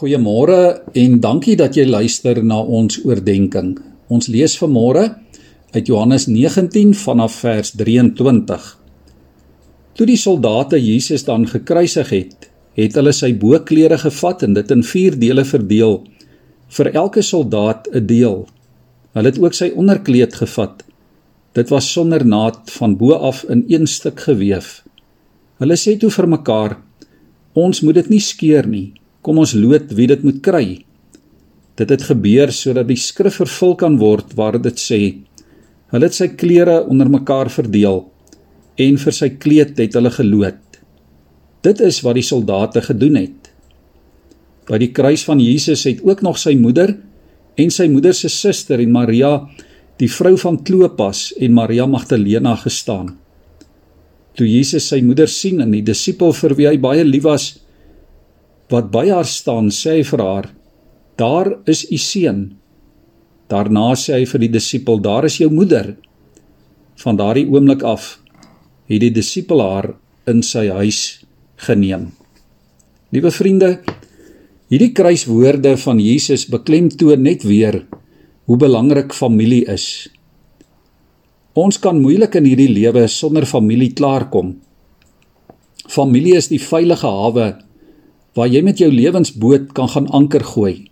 Goeiemôre en dankie dat jy luister na ons oordeenking. Ons lees vanmôre uit Johannes 19 vanaf vers 23. Toe die soldate Jesus dan gekruisig het, het hulle sy boklere gevat en dit in 4 dele verdeel, vir elke soldaat 'n deel. Hulle het ook sy onderkleed gevat. Dit was sonder naad van bo af in een stuk gewewe. Hulle sê toe vir mekaar: "Ons moet dit nie skeur nie." Kom ons loot wie dit moet kry. Dit het gebeur sodat die skrif vervul kan word waar dit sê: Hulle het sy klere onder mekaar verdeel en vir sy kleed het hulle geloot. Dit is wat die soldate gedoen het. By die kruis van Jesus het ook nog sy moeder en sy moeder se suster en Maria, die vrou van Klopas en Maria Magdalena gestaan. Toe Jesus sy moeder sien en die disipel vir wie hy baie lief was, wat by haar staan, sê hy vir haar: "Daar is u seun." Daarna sê hy vir die disipel: "Daar is jou moeder." Van daardie oomblik af het die disipel haar in sy huis geneem. Liewe vriende, hierdie kruiswoorde van Jesus beklemtoon net weer hoe belangrik familie is. Ons kan moeilik in hierdie lewe sonder familie klaarkom. Familie is die veilige hawe waar jy met jou lewensboot kan gaan anker gooi.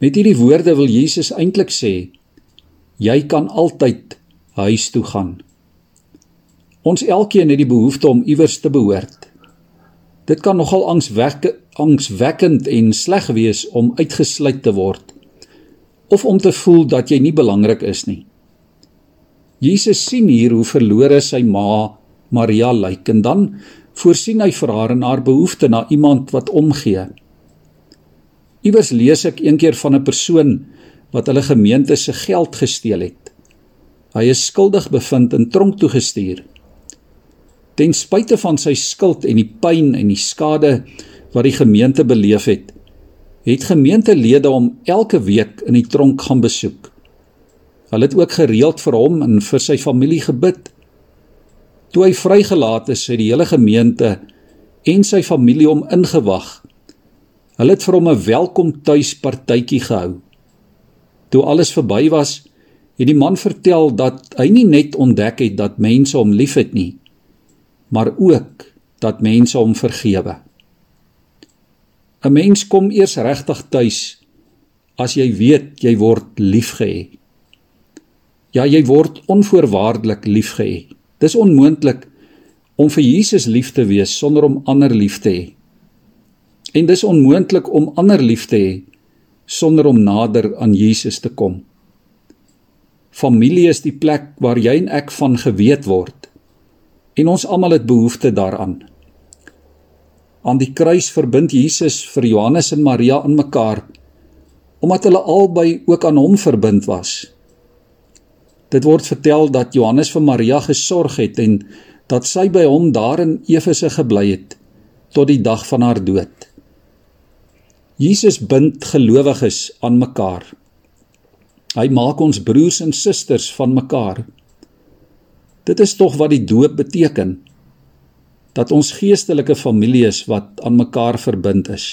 Met hierdie woorde wil Jesus eintlik sê jy kan altyd huis toe gaan. Ons elkeen het die behoefte om iewers te behoort. Dit kan nogal angswekkend angswekkend en sleg wees om uitgesluit te word of om te voel dat jy nie belangrik is nie. Jesus sien hier hoe verlore sy ma Maria lyk en dan voorsien hy vir haar en haar behoefte na iemand wat omgee. Iewers lees ek eendag van 'n persoon wat hulle gemeente se geld gesteel het. Hy is skuldig bevind en tronk toe gestuur. Ten spyte van sy skuld en die pyn en die skade wat die gemeente beleef het, het gemeentelede hom elke week in die tronk gaan besoek. Hulle het ook gereeld vir hom en vir sy familie gebid. Toe hy vrygelaat is, het die hele gemeente en sy familie hom ingewag. Hulle het vir hom 'n welkom tuis partytjie gehou. Toe alles verby was, het die man vertel dat hy nie net ontdek het dat mense hom liefhet nie, maar ook dat mense hom vergewe. 'n Mens kom eers regtig tuis as jy weet jy word liefgehê. Ja, jy word onvoorwaardelik liefgehê. Dis onmoontlik om vir Jesus lief te wees sonder om ander lief te hê. En dis onmoontlik om ander lief te hê sonder om nader aan Jesus te kom. Familie is die plek waar jy en ek van geweet word. En ons almal het behoefte daaraan. Aan die kruis verbind Jesus vir Johannes en Maria aan mekaar omdat hulle albei ook aan hom verbind was. Dit word vertel dat Johannes vir Maria gesorg het en dat sy by hom daar in Efese gebly het tot die dag van haar dood. Jesus bind gelowiges aan mekaar. Hy maak ons broers en susters van mekaar. Dit is tog wat die doop beteken dat ons geestelike familie is wat aan mekaar verbind is.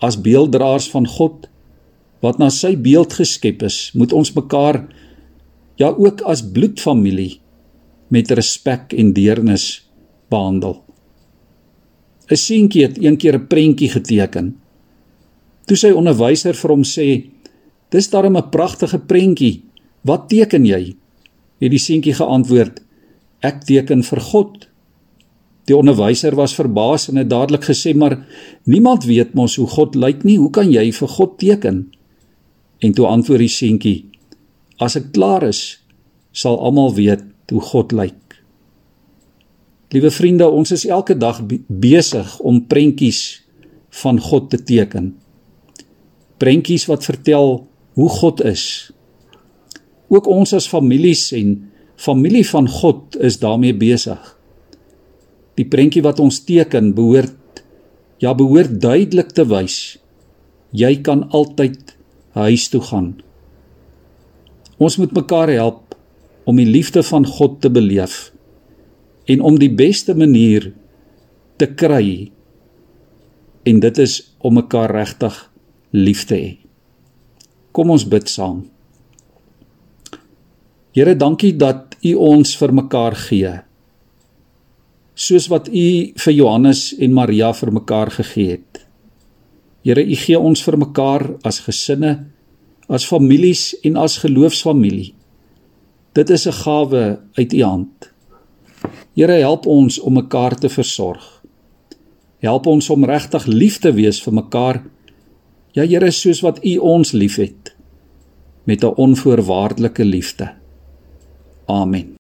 As beelddraers van God wat na sy beeld geskep is, moet ons mekaar ja ook as bloedfamilie met respek en deernis behandel. 'n Seentjie het eendag 'n prentjie geteken. Toe sy onderwyser vir hom sê: "Dis darem 'n pragtige prentjie. Wat teken jy?" Het die seentjie geantwoord: "Ek teken vir God." Die onderwyser was verbaas en het dadelik gesê: "Maar niemand weet mos hoe God lyk nie. Hoe kan jy vir God teken?" En toe antwoord die seentjie: As ek klaar is, sal almal weet hoe God lyk. Liewe vriende, ons is elke dag besig om prentjies van God te teken. Prentjies wat vertel hoe God is. Ook ons as families en familie van God is daarmee besig. Die prentjie wat ons teken behoort ja behoort duidelik te wys jy kan altyd huis toe gaan. Ons moet mekaar help om die liefde van God te beleef en om die beste manier te kry. En dit is om mekaar regtig lief te hê. Kom ons bid saam. Here, dankie dat U ons vir mekaar gee. Soos wat U vir Johannes en Maria vir mekaar gegee het. Here, U gee ons vir mekaar as gesinne, as families en as geloofsfamilie. Dit is 'n gawe uit U hand. Here, help ons om mekaar te versorg. Help ons om regtig lief te wees vir mekaar. Ja Here, soos wat U ons liefhet met 'n onvoorwaardelike liefde. Amen.